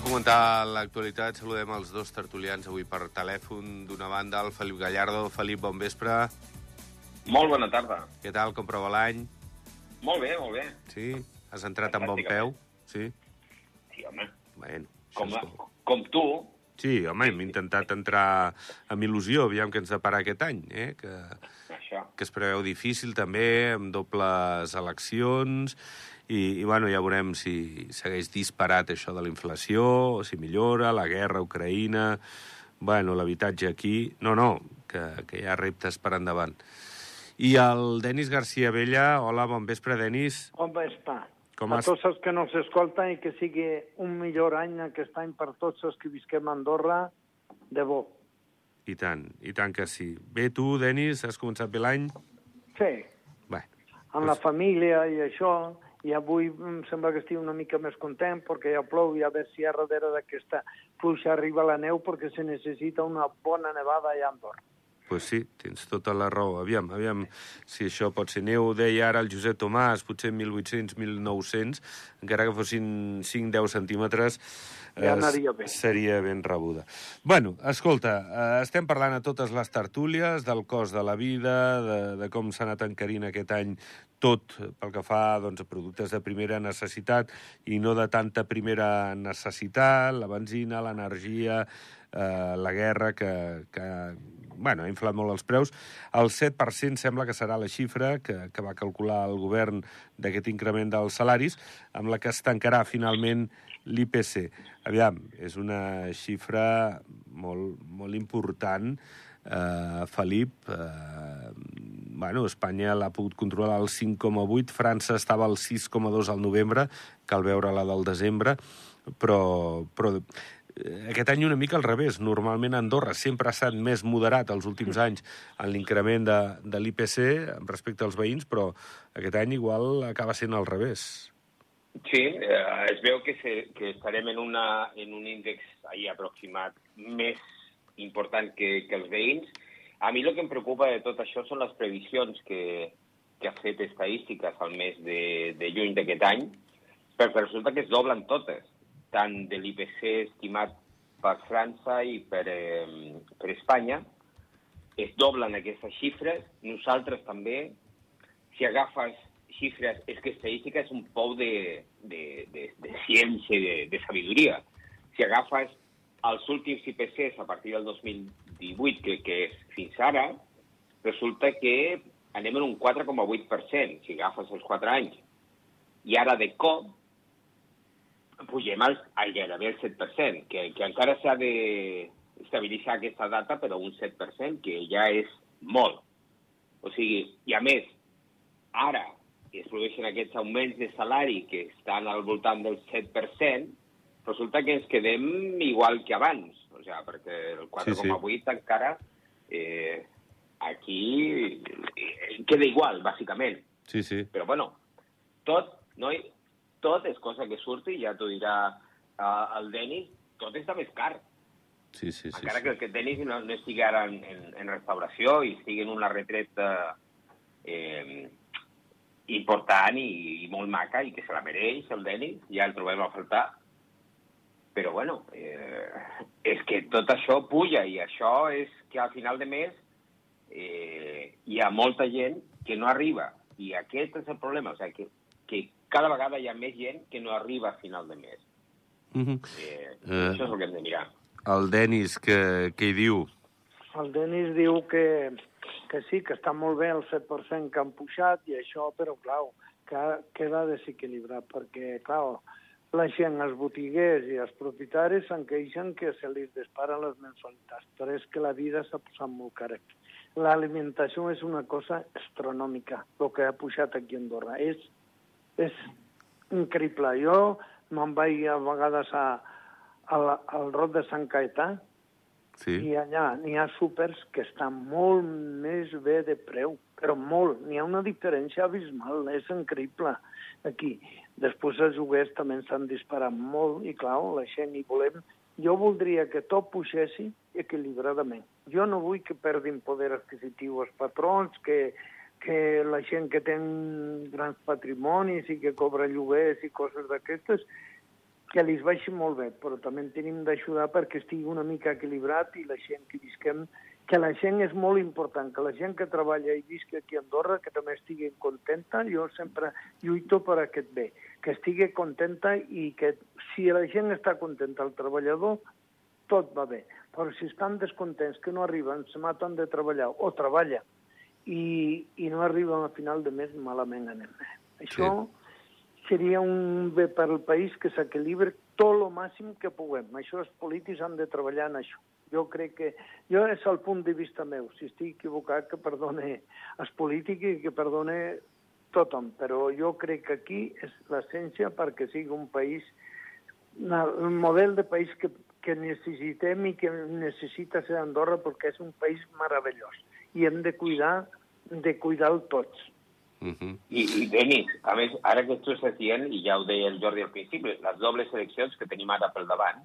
A comentar l'actualitat. Saludem els dos tertulians avui per telèfon. D'una banda, el Felip Gallardo. Felip, bon vespre. Molt bona tarda. Què tal, com prova l'any? Molt bé, molt bé. Sí? Has entrat amb bon peu? Sí? Sí, home. Bueno, Com, és... com tu, Sí, home, hem intentat entrar amb il·lusió, aviam què ens depara aquest any, eh? que, això. que es preveu difícil també, amb dobles eleccions, i, i bueno, ja veurem si segueix disparat això de la inflació, si millora, la guerra a Ucraïna, bueno, l'habitatge aquí... No, no, que, que hi ha reptes per endavant. I el Denis García Vella, hola, bon vespre, Denis. Com vespre. Com a has- tots els que no s'escolten i que sigui un millor any aquest any per tots els que visquem a Andorra, de bo. I tant, i tant que sí. Bé, tu, Denis, has començat bé l'any? Sí, Bé, amb la família i això, i avui em sembla que estic una mica més content perquè ja plou i a veure si a darrere d'aquesta pluja arriba la neu perquè se necessita una bona nevada allà a Andorra. pues sí, tens tota la raó. Aviam, aviam si això pot ser neu. Deia ara el Josep Tomàs, potser 1.800, 1.900, encara que fossin 5-10 centímetres, Ja anaria bé. seria ben rebuda. Bueno, escolta, eh, estem parlant a totes les tertúlies del cost de la vida, de, de com s'ha anat encarint aquest any tot pel que fa doncs, a productes de primera necessitat i no de tanta primera necessitat, la benzina, l'energia, eh, la guerra, que, que bueno, ha inflat molt els preus. El 7% sembla que serà la xifra que, que va calcular el govern d'aquest increment dels salaris, amb la que es tancarà finalment l'IPC. Aviam, és una xifra molt, molt important, eh, Felip. Eh, bueno, Espanya l'ha pogut controlar al 5,8, França estava al 6,2 al novembre, cal veure la del desembre, però, però eh, aquest any una mica al revés. Normalment Andorra sempre ha estat més moderat els últims anys en l'increment de, de l'IPC respecte als veïns, però aquest any igual acaba sent al revés. Sí, eh, es veu que, se, que estarem en, una, en un índex ahí aproximat més important que, que els veïns. A mi el que em preocupa de tot això són les previsions que, que ha fet estadístiques al mes de, de juny d'aquest any, perquè resulta que es doblen totes, tant de l'IPC estimat per França i per, eh, per Espanya, es doblen aquestes xifres. Nosaltres també, si agafes xifres, és que estadística és un pou de, de, de, de ciència i de, de sabidoria. Si agafes els últims IPCs a partir del 2018, que, que és fins ara, resulta que anem en un 4,8%, si agafes els 4 anys. I ara, de cop, pugem al, al gairebé el 7%, que, que encara s'ha de estabilitzar aquesta data, però un 7%, que ja és molt. O sigui, i a més, ara es produeixen aquests augments de salari que estan al voltant del 7%, resulta que ens quedem igual que abans. O sigui, perquè el 4,8 Sí, sí. encara eh, aquí eh, queda igual, bàsicament. Sí, sí. Però bueno, tot, no, hi- tot és cosa que surti, ja t'ho dirà uh, el Denis, tot està més car. Sí, sí, sí. Encara sí. que el Denis no, no estigui ara en, en, en restauració i estigui en una retreta eh, important i, i molt maca i que se la mereix, el Denis, ja el trobem a faltar. Però bueno, eh, és que tot això puja i això és que al final de mes eh, hi ha molta gent que no arriba. I aquest és el problema, o sigui, que, que cada vegada hi ha més gent que no arriba a final de mes. Mhm. Eh, Eh. Això és el que hem de mirar. El Denis, què, què hi diu? El Denis diu que, que sí, que està molt bé el 7% que han pujat i això, però, clar, que queda desequilibrat, perquè, clar, la gent, els botiguers i els propietaris se'n queixen que se li disparen les mensualitats, però és que la vida s'ha posat molt cara. L'alimentació és una cosa astronòmica, el que ha pujat aquí a Andorra. És, és increïble. Jo me'n vaig a vegades a, a la, al Rot de Sant Caetà, Sí? i allà n'hi ha súpers que estan molt més bé de preu, però molt. N'hi ha una diferència abismal, és increïble aquí. Després els lloguers també s'han disparat molt i, clar, la gent hi volem... Jo voldria que tot pugessi equilibradament. Jo no vull que perdin poder adquisitiu els patrons, que, que la gent que té grans patrimonis i que cobra lloguers i coses d'aquestes que li baixi molt bé, però també en tenim d'ajudar perquè estigui una mica equilibrat i la gent que visquem, que la gent és molt important, que la gent que treballa i visqui aquí a Andorra, que també estigui contenta, jo sempre lluito per aquest bé, que estigui contenta i que si la gent està contenta, el treballador, tot va bé. Però si estan descontents, que no arriben, se maten de treballar, o treballa, i, i no arriben a final de mes, malament anem. Això sí seria un bé per al país que s'equilibri tot el màxim que puguem. Això els polítics han de treballar en això. Jo crec que... Jo és el punt de vista meu. Si estic equivocat, que perdone els polítics i que perdone tothom. Però jo crec que aquí és l'essència perquè sigui un país, un model de país que, que necessitem i que necessita ser Andorra perquè és un país meravellós. I hem de cuidar de cuidar-lo tots. Uh -huh. I, I, Denis, a més, ara que tu estàs dient, i ja ho deia el Jordi al principi, les dobles eleccions que tenim ara pel davant,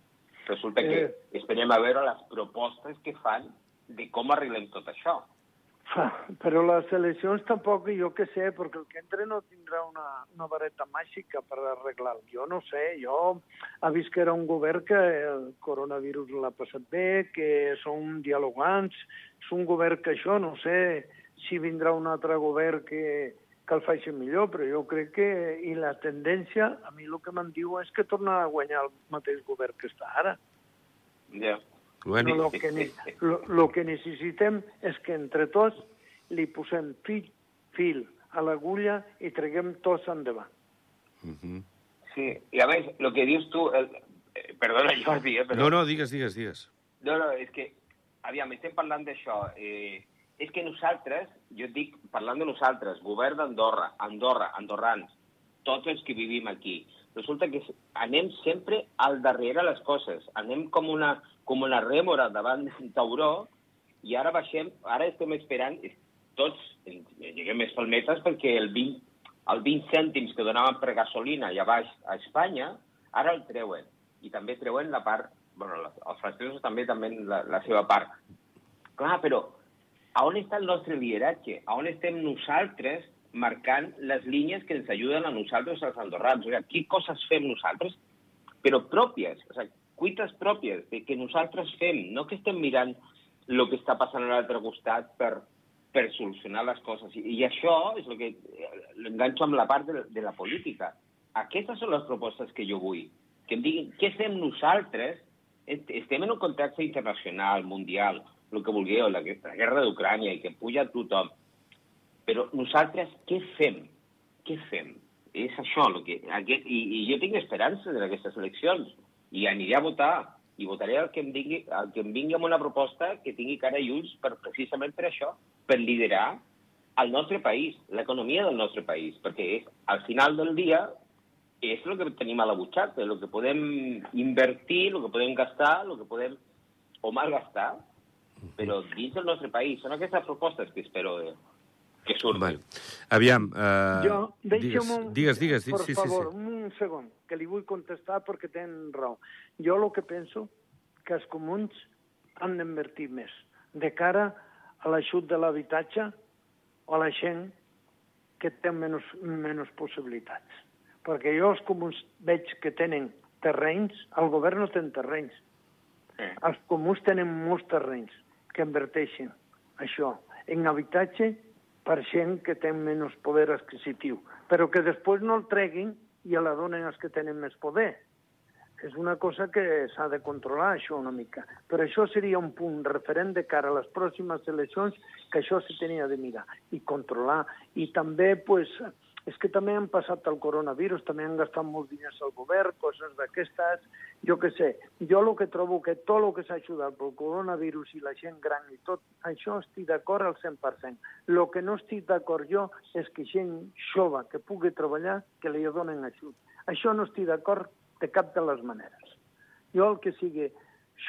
resulta que eh... esperem a veure les propostes que fan de com arreglem tot això. Però les eleccions tampoc, jo que sé, perquè el que entre no tindrà una, una vareta màgica per arreglar-ho. Jo no sé, jo ha vist que era un govern que el coronavirus l'ha passat bé, que són dialogants, és un govern que això, no sé si vindrà un altre govern que, que el faci millor, però jo crec que... I la tendència, a mi el que me'n diu és que torna a guanyar el mateix govern que està ara. Ja. Yeah. Bueno. Lo, que ne, lo, lo que necessitem és que entre tots li posem fil, fil a l'agulla i treguem tots endavant. Uh -huh. Sí, i a més, el que dius tu... El... Eh, perdona, Jordi, eh, però... No, no, digues, digues, digues. No, no, és que, aviam, estem parlant d'això. Eh, és que nosaltres, jo dic, parlant de nosaltres, govern d'Andorra, Andorra, andorrans, tots els que vivim aquí, resulta que anem sempre al darrere les coses, anem com una, com una rèmora davant d'un tauró i ara baixem, ara estem esperant, tots lleguem més palmetes perquè el 20, el 20 cèntims que donaven per gasolina allà baix a Espanya, ara el treuen. I també treuen la part, bueno, els francesos també també la, la seva part. Clar, però a on està el nostre lideratge? A on estem nosaltres marcant les línies que ens ajuden a nosaltres, als andorrans? O sigui, què coses fem nosaltres, però pròpies, o sigui, cuites pròpies, de que nosaltres fem, no que estem mirant el que està passant a l'altre costat per, per solucionar les coses. I, i això és el que l'enganxo amb la part de, de la política. Aquestes són les propostes que jo vull. Que em diguin què fem nosaltres, estem en un context internacional, mundial, el que vulgueu, la, la guerra d'Ucrània i que puja tothom. Però nosaltres què fem? Què fem? És això, el que, aquest, i, i jo tinc esperança en aquestes eleccions i aniré a votar i votaré el que em vingui, el que em vingui amb una proposta que tingui cara i ulls per, precisament per això, per liderar el nostre país, l'economia del nostre país, perquè és, al final del dia és el que tenim a la butxaca, el que podem invertir, el que podem gastar, el que podem o malgastar, però dins del nostre país són aquestes propostes que espero eh, que surtin. Bueno, aviam, uh, jo, digues, un, digues, digues, per sí, favor, sí, sí. un segon, que li vull contestar perquè tenen raó. Jo el que penso que els comuns han d'invertir més de cara a l'aixut de l'habitatge o a la gent que té menys, menys possibilitats. Perquè jo els comuns veig que tenen terrenys, el govern no té terrenys. Eh. Els comuns tenen molts terrenys que inverteixin això en habitatge per gent que té menys poder adquisitiu, però que després no el treguin i la donen als que tenen més poder. És una cosa que s'ha de controlar, això, una mica. Però això seria un punt referent de cara a les pròximes eleccions, que això se tenia de mirar i controlar. I també, pues, és que també han passat el coronavirus, també han gastat molts diners al govern, coses d'aquestes, jo que sé. Jo el que trobo que tot el que s'ha ajudat pel coronavirus i la gent gran i tot, això estic d'acord al 100%. El que no estic d'acord jo és que gent jove que pugui treballar, que li donen ajut. Això no estic d'acord de cap de les maneres. Jo el que sigui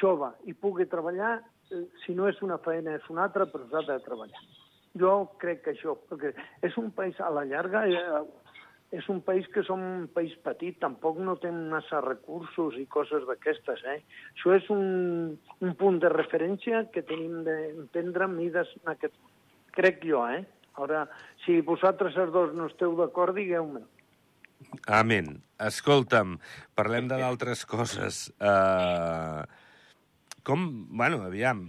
jove i pugui treballar, eh, si no és una feina és una altra, però s'ha de treballar. Jo crec que això, perquè és un país a la llarga, eh, és un país que som un país petit, tampoc no té massa recursos i coses d'aquestes. Eh? Això és un, un punt de referència que tenim d'entendre mides en aquest... Crec jo, eh? Ara, si vosaltres els dos no esteu d'acord, digueu-me. Amén. Escolta'm, parlem de d'altres coses. Uh, com, bueno, aviam,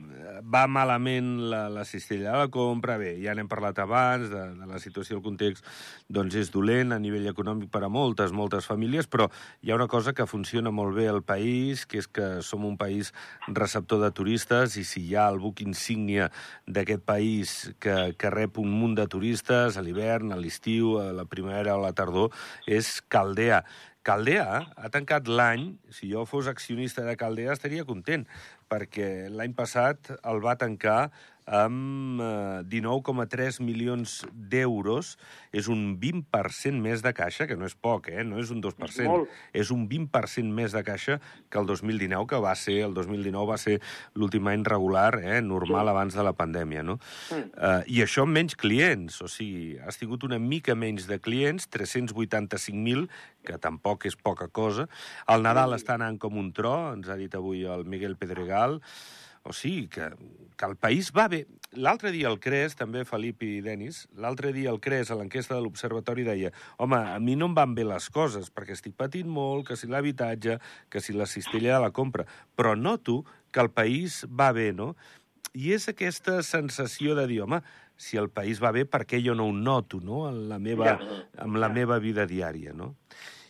va malament la, la cistella de la compra, bé, ja n'hem parlat abans, de, de la situació, el context, doncs és dolent a nivell econòmic per a moltes, moltes famílies, però hi ha una cosa que funciona molt bé al país, que és que som un país receptor de turistes, i si hi ha el buc insígnia d'aquest país que, que rep un munt de turistes a l'hivern, a l'estiu, a la primavera o a la tardor, és Caldea. Caldea ha tancat l'any, si jo fos accionista de Caldea estaria content, perquè l'any passat el va tancar amb eh, 19,3 milions d'euros. És un 20% més de caixa, que no és poc, eh? no és un 2%. És molt. És un 20% més de caixa que el 2019, que va ser, el 2019 va ser l'últim any regular, eh? normal Sí. abans de la pandèmia. No? Mm. Uh, I això amb menys clients, o sigui, has tingut una mica menys de clients, 385.000, que tampoc és poca cosa. El Nadal està anant com un tro, ens ha dit avui el Miguel Pedregal. O sigui, que, que el país va bé. L'altre dia el CRES, també Felip i Denis, l'altre dia el CRES, a l'enquesta de l'Observatori, deia home, a mi no em van bé les coses, perquè estic patint molt, que si l'habitatge, que si la cistella de la compra, però noto que el país va bé, no? I és aquesta sensació de dir, home, si el país va bé, per què jo no ho noto, no?, en la meva, Ja. en la meva vida diària, no?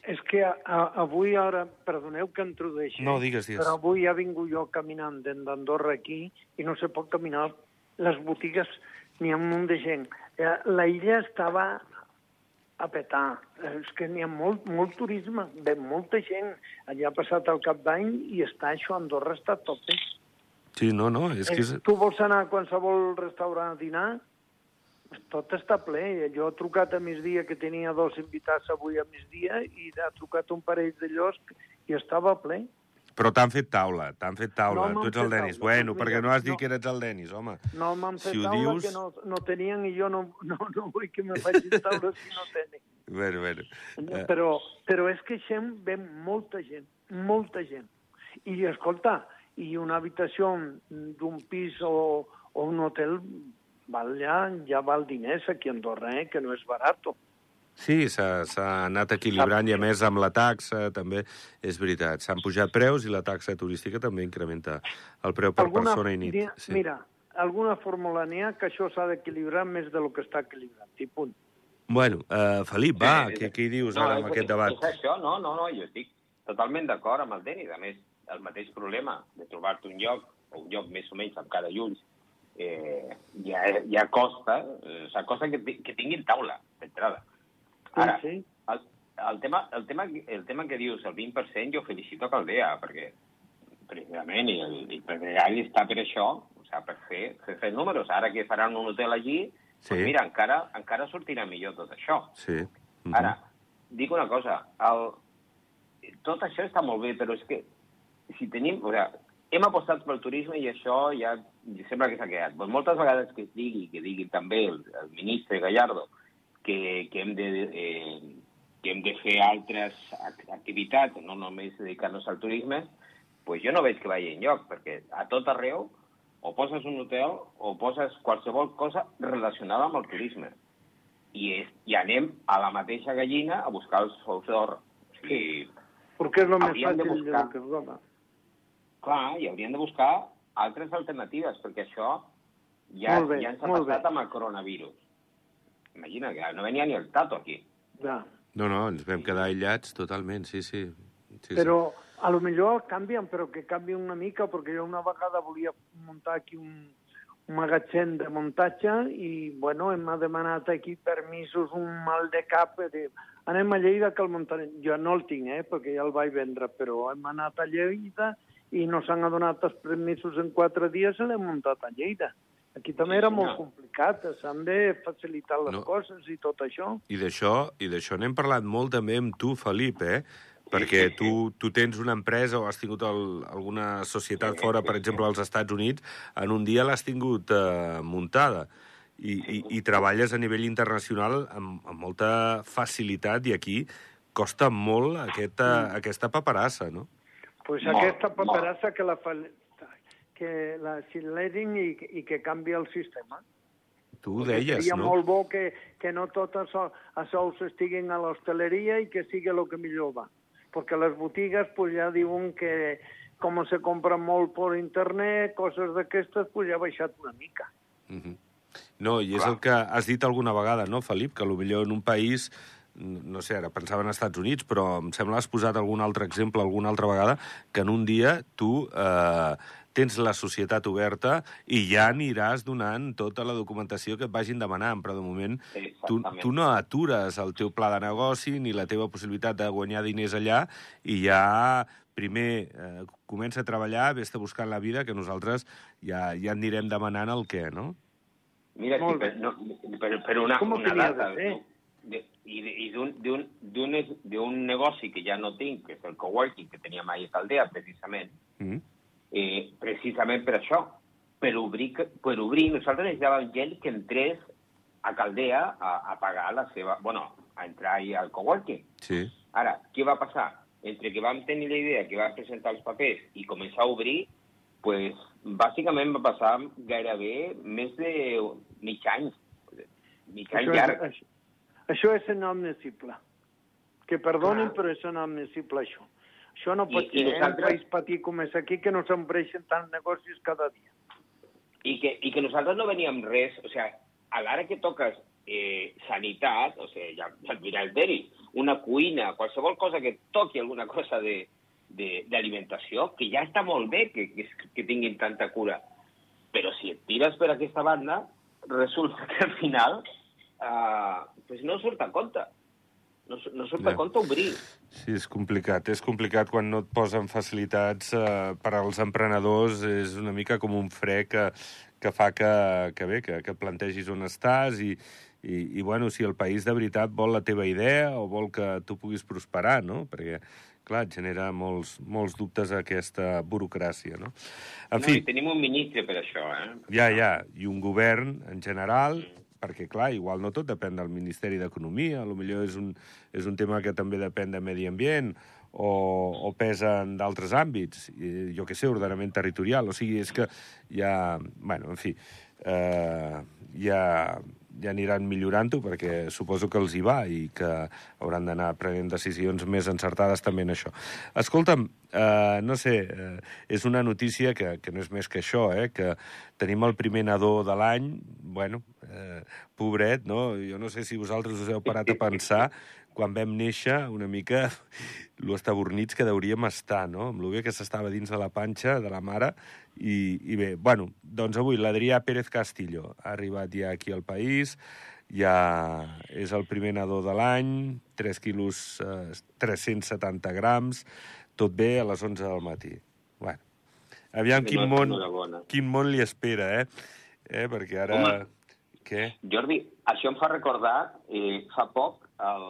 És que a, a, avui ara, perdoneu que introdueixi, No, digues, digues. però avui ha vingut jo caminant d'Andorra aquí i no se pot caminar. Les botigues, n'hi ha un munt de gent. Eh, La illa estava a petar. Eh, És que n'hi ha molt, molt turisme, ve molta gent. Allà ha passat el cap d'any i està això, Andorra està a tope. Sí, no, no, és que és... Eh, Tu vols anar a qualsevol restaurant a dinar? Tot està ple. Jo he trucat a migdia, que tenia dos invitats avui a migdia, i ha trucat un parell de llocs i estava ple. Però t'han fet taula, t'han fet taula. No tu ets el Denis. taula, Bueno, doncs perquè no has dit no. que eres el Denis, home. No m'han fet Si taula dius- que no, no tenien i jo no, no, no vull que me facin taula si no tenen. Bueno, bueno. Eh, Però, però és que gent ve molta gent, molta gent. I escolta, i una habitació d'un pis o, o un hotel val ja, ja val diners aquí a Andorra, eh, que no és barat. Sí, s'ha anat equilibrant i, a més, amb la taxa també és veritat. S'han pujat preus i la taxa turística també incrementa el preu per persona i nit. dia- Sí. Mira, alguna fórmula n'hi ha que això s'ha d'equilibrar més de lo que està equilibrat, i punt. Bueno, uh, Felip, va, Sí, què, què hi dius no, ara amb aquest debat? És això, no, no, no, jo estic totalment d'acord amb el Denis. A més, el mateix problema de trobar-te un lloc, o un lloc més o menys amb cada ulls, eh, ja, ja costa, eh, s'acosta que, que tinguin taula, d'entrada. Ara, sí. el, el, tema, el, tema, el tema que dius, el 20%, jo felicito Caldea, perquè precisament, i el, i Pedregal està per això, o sigui, per fer, fer, fer números. Ara que faran un hotel allí, Sí. doncs mira, encara, encara sortirà millor tot això. Sí. Mhm. Ara, dic una cosa, el... tot això està molt bé, però és que si tenim... O sigui, hem apostat pel turisme i això ja sembla que s'ha quedat. Pues moltes vegades que es digui, que digui també el, el ministre Gallardo, que, que, hem de, eh, que hem de fer altres ac- activitats, no només dedicar-nos al turisme, pues jo no veig que vagi enlloc, perquè a tot arreu o poses un hotel o poses qualsevol cosa relacionada amb el turisme i, és, i anem a la mateixa gallina a buscar els ous d'or. O sigui, Perquè és el més fàcil de, buscar- que es dona. clar, i hauríem de buscar altres alternatives, perquè això ja, Molt bé, ja ens ha passat bé. amb el coronavirus. Imagina que no venia ni el tato aquí. Ja. No, no, ens vam quedar aïllats totalment, sí, sí. sí Però a lo millor canvien, però que canvien una mica, perquè jo una vegada volia muntar aquí un, un magatzem de muntatge i, bueno, hem demanat aquí permisos, un mal de cap, de... anem a Lleida que el muntarem. Jo no el tinc, eh, perquè ja el vaig vendre, però hem anat a Lleida i no s'han adonat els permisos en quatre dies i l'hem muntat a Lleida. Aquí també Sí, era molt complicat, s'han de facilitar les No. coses i tot això. I d'això i d'això n'hem parlat molt també amb tu, Felip, eh? Perquè sí, sí. tu, tu tens una empresa o has tingut el, alguna societat fora, per exemple, als Estats Units, en un dia l'has tingut eh, muntada. I, i, I treballes a nivell internacional amb, amb molta facilitat i aquí costa molt aquesta, aquesta paperassa, no? Pues Molt, aquesta molt. paperassa que la fa, que la accelerin i, i que canvi el sistema. Tu ho deies, seria no? molt bo que, que no tot això, això estiguin a l'hostaleria i que sigui el que millor va. Perquè les botigues pues, ja diuen que com se compra molt per internet, coses d'aquestes, pues, ja ha baixat una mica. Mhm. No, i és Clar. el que has dit alguna vegada, no, Felip? Que millor en un país, no sé, ara pensava en Estats Units, però em sembla que has posat algun altre exemple alguna altra vegada, que en un dia tu eh, tens la societat oberta i ja aniràs donant tota la documentació que et vagin demanant, però de moment tu, tu no atures el teu pla de negoci ni la teva possibilitat de guanyar diners allà i ja primer eh, comença a treballar, vés-te buscant la vida, que nosaltres ja, ja anirem demanant el què, no? Mira, sí, per, no, per, per una, Com una data... de fer? No? De, I de- i d'un- d'un d'un es- d'un negoci que ja no tinc, que és el coworking, que tenia mai a Caldea, precisament, Mm? eh, precisament per això, per obrir, per obrir, nosaltres necessitàvem gent que entrés a Caldea a, a pagar la seva... Bueno, a entrar ahí al coworking. Sí. Ara, què va passar? Entre que vam tenir la idea, que vam presentar els papers i començar a obrir, pues, bàsicament va passar gairebé més de mig any. Mig any Això és, llarg. això, això és inadmissible. Que perdonin, Clar. però és inadmissible, això. Això no I- pot i ser. En un nosaltres- país petit com és aquí, que no s'embreixen tants negocis cada dia. I que, I que nosaltres no veníem res, o sea, a l'ara que toques eh, sanitat, o sigui, ja, ja et dirà el Deri, una cuina, qualsevol cosa que toqui alguna cosa de de- d'alimentació, que ja està molt bé que, que, que tinguin tanta cura. Però si et tires per aquesta banda, resulta que al final eh, pues no surt a compte. No, no surt Ja. a compte obrir. Sí, és complicat. És complicat quan no et posen facilitats eh, per als emprenedors. És una mica com un fre que, que fa que, que bé, que, que plantegis on estàs i, i, i, bueno, si el país de veritat vol la teva idea o vol que tu puguis prosperar, no? Perquè, clar, et genera molts, molts dubtes aquesta burocràcia, no? En no, fi, tenim un ministre per això, eh? ja, ja, i un govern en general, perquè, clar, igual no tot depèn del Ministeri d'Economia, millor és un, és un tema que també depèn de medi ambient, o, o pesa en d'altres àmbits, i, jo que sé, ordenament territorial, o sigui, és que ja... Bueno, en fi, eh, ja, ja aniran millorant-ho, perquè suposo que els hi va i que hauran d'anar prenent decisions més encertades també en això. Escolta'm, eh, no sé, eh, és una notícia que, que no és més que això, eh, que tenim el primer nadó de l'any, bueno, eh, pobret, no? Jo no sé si vosaltres us heu parat a pensar quan vam néixer una mica lo estabornits que hauríem estar, no? Amb el bé que s'estava dins de la panxa de la mare. I, I bé, bueno, doncs avui l'Adrià Pérez Castillo ha arribat ja aquí al país, ja és el primer nadó de l'any, 3 quilos, eh, 370 grams, tot bé a les 11 del matí. Bueno, aviam quin món, quin món li espera, eh? eh? Perquè ara... Home. Què? Jordi, això em fa recordar, eh, fa poc, el,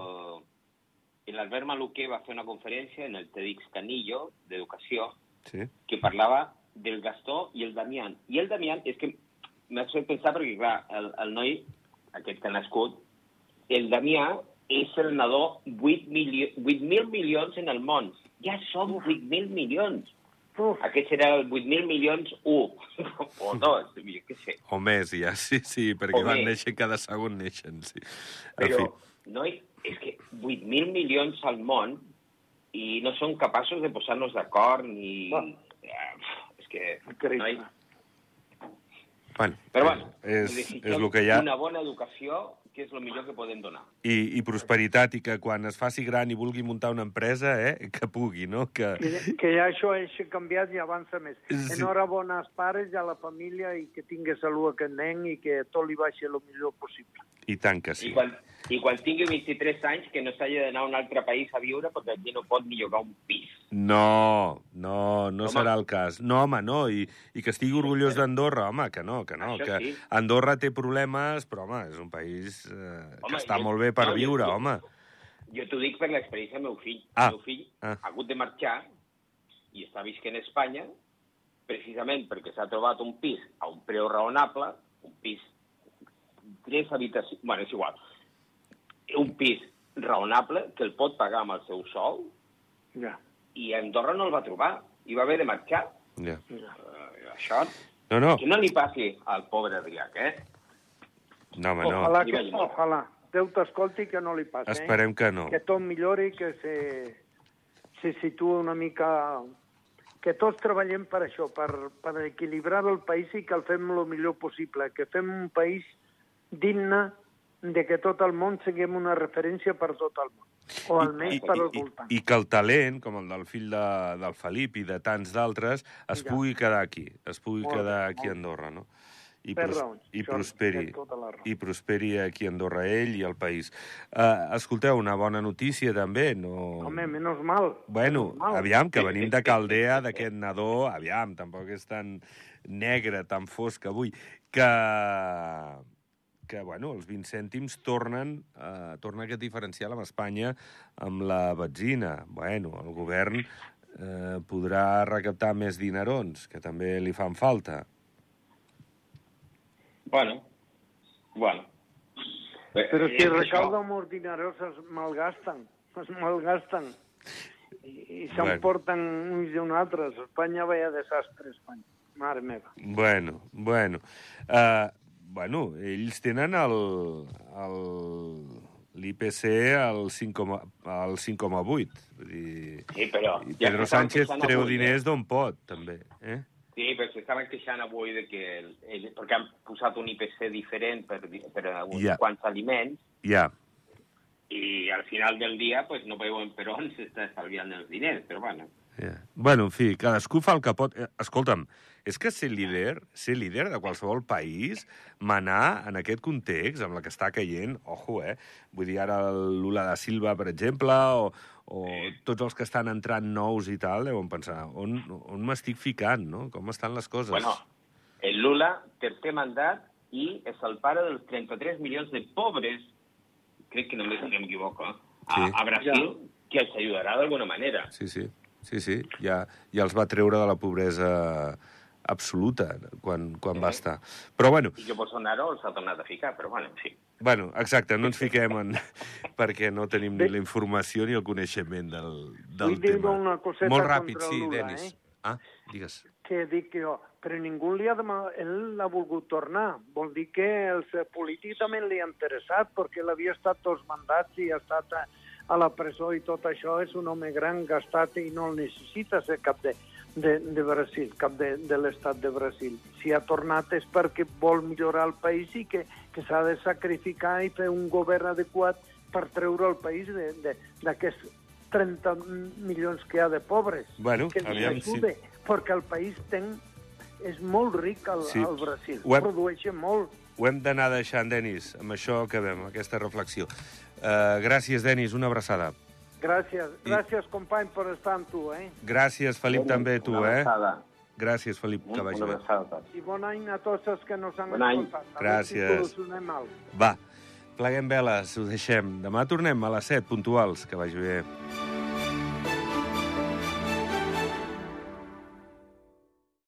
l'Albert Maluquer va fer una conferència en el TEDx Canillo, d'Educació, Sí? que parlava del Gastó i el Damián. I el Damián, és que m'ha fet pensar, perquè, clar, el, el noi, aquest que ha nascut, el Damià és el nadó 8.000 milio 8.000 milions en el món. Ja som 8.000 milions. Uf, Aquest serà el 8.000 milions 1, o 2, jo què sé. O més, ja, sí, sí, perquè O van més. néixer cada segon neixen, sí. En Però, fi, noi, és que 8.000 milions al món i no són capaços de posar-nos d'acord ni... Va. Eh, és que... Increïble. Noi, bueno, però bueno, és, desitgem és el que hi ha. una bona educació, que és el millor que podem donar. I, I prosperitat, i que quan es faci gran i vulgui muntar una empresa, eh, que pugui, no? Que... que, que ja això és canviat i avança més. Sí. Enhorabona als pares i a la família i que tingui salut aquest nen i que tot li vagi el millor possible. I tant que sí. I, quan, I quan tingui 23 anys, que no s'hagi d'anar a un altre país a viure perquè aquí no pot ni llogar un pis. No, no, no Home. serà el cas. No, home, no, i, i que estigui orgullós d'Andorra, home, que no, que no, Això que sí. Andorra té problemes, però, home, és un país eh, que Home, està jo- molt bé per no, viure, jo- home. Jo t'ho dic per l'experiència del meu fill. Ah. El meu fill Ah. ha hagut de marxar i està visquent a Espanya precisament perquè s'ha trobat un pis a un preu raonable, un pis tres habitacions... Bueno, és igual. Un pis raonable que el pot pagar amb el seu sou Ja. i a Andorra no el va trobar i va haver de marxar. Ja. Uh, això No, no, que no li passi al pobre Adrià, eh? No, home, no. Ojalà, que, ojalà. Déu t'escolti que no li passi. Esperem que no. Eh? Que tot millori, que se, se situa una mica... Que tots treballem per això, per, per equilibrar el país i que el fem el millor possible, que fem un país digne de que tot el món siguem una referència per tot el món, o almenys per al voltant. I, I que el talent, com el del fill de, del Felip i de tants d'altres, es Ja. pugui quedar aquí, es pugui Molt bé, quedar aquí a molt. Andorra, no? I, pros- raons, i prosperi, tota i prosperi aquí a Andorra ell i el país. Uh, escolteu, una bona notícia també, no... Home, menys mal. Bueno, menys mal. aviam, que venim de Caldea, d'aquest nadó, aviam, tampoc és tan negre, tan fosc avui, que, que bueno, els 20 cèntims tornen, eh, torna aquest diferencial amb Espanya amb la benzina. Bueno, el govern eh, podrà recaptar més dinerons, que també li fan falta. Bueno, bueno. Però si recauda molts dineros es malgasten, es malgasten. I, i s'emporten uns i uns altres. Espanya veia desastre, Espanya. Mare meva. Bueno, bueno. Uh, bueno, ells tenen el, el, l'IPC al 5,8. al 5,8. Vull dir... Sí, però... I ja Pedro s'estaven Sánchez treu avui, diners d'on pot, també. Eh? Sí, però s'estaven queixant avui de que... El, el, perquè han posat un IPC diferent per, per uns Ja. quants aliments Ja, i al final del dia pues, no veuen per on s'està estalviant els diners, però bueno. ja. Bueno, en fi, cadascú fa el que pot. Eh, Escolta'm, és que ser líder, ser líder de qualsevol país, manar en aquest context, amb la que està caient, ojo, eh? Vull dir, ara el Lula da Silva, per exemple, o, o tots els que estan entrant nous i tal, deuen pensar, on, on m'estic ficant, no? Com estan les coses? Bueno, el Lula, tercer mandat, i és el pare dels 33 milions de pobres, crec que no m'equivoco, eh? a, Sí. a Brasil, que els ajudarà d'alguna manera. Sí, sí, sí, sí. Ja, ja els va treure de la pobresa absoluta quan, quan va estar. Però, bueno, I que Bolsonaro els ha tornat a ficar, però bueno, en fi. bueno, exacte, no ens fiquem en... perquè no tenim ni la informació ni el coneixement del, del Vull tema. una coseta Molt ràpid, sí, Lula, Denis. eh? Ah, digues. que dic jo, però ningú li ha demanat, ell l'ha volgut tornar. Vol dir que els polítics també li ha interessat, perquè ell havia estat dos mandats i ha estat a, a la presó i tot això, és un home gran, gastat i no el necessita ser cap de, de, de Brasil, cap de, de l'estat de Brasil. Si ha tornat és perquè vol millorar el país i que, que s'ha de sacrificar i fer un govern adequat per treure el país d'aquests 30 milions que hi ha de pobres Bueno, que aviam ajude, perquè el país ten, és molt ric al, Sí. al Brasil, Ho hem- produeix molt. Ho hem d'anar deixant, Denis. Amb això acabem, aquesta reflexió. Uh, gràcies, Denis, una abraçada. Gràcies, I- gràcies company per estar amb tu, eh? Gràcies, Felip, també, tu, eh? abraçada. Gràcies, Felip, que vagi bé. I bon any a tots els que nos han Bon escoltat. Gràcies. si. Va, pleguem veles, ho deixem. Demà tornem a les 7, puntuals. Que vagi bé.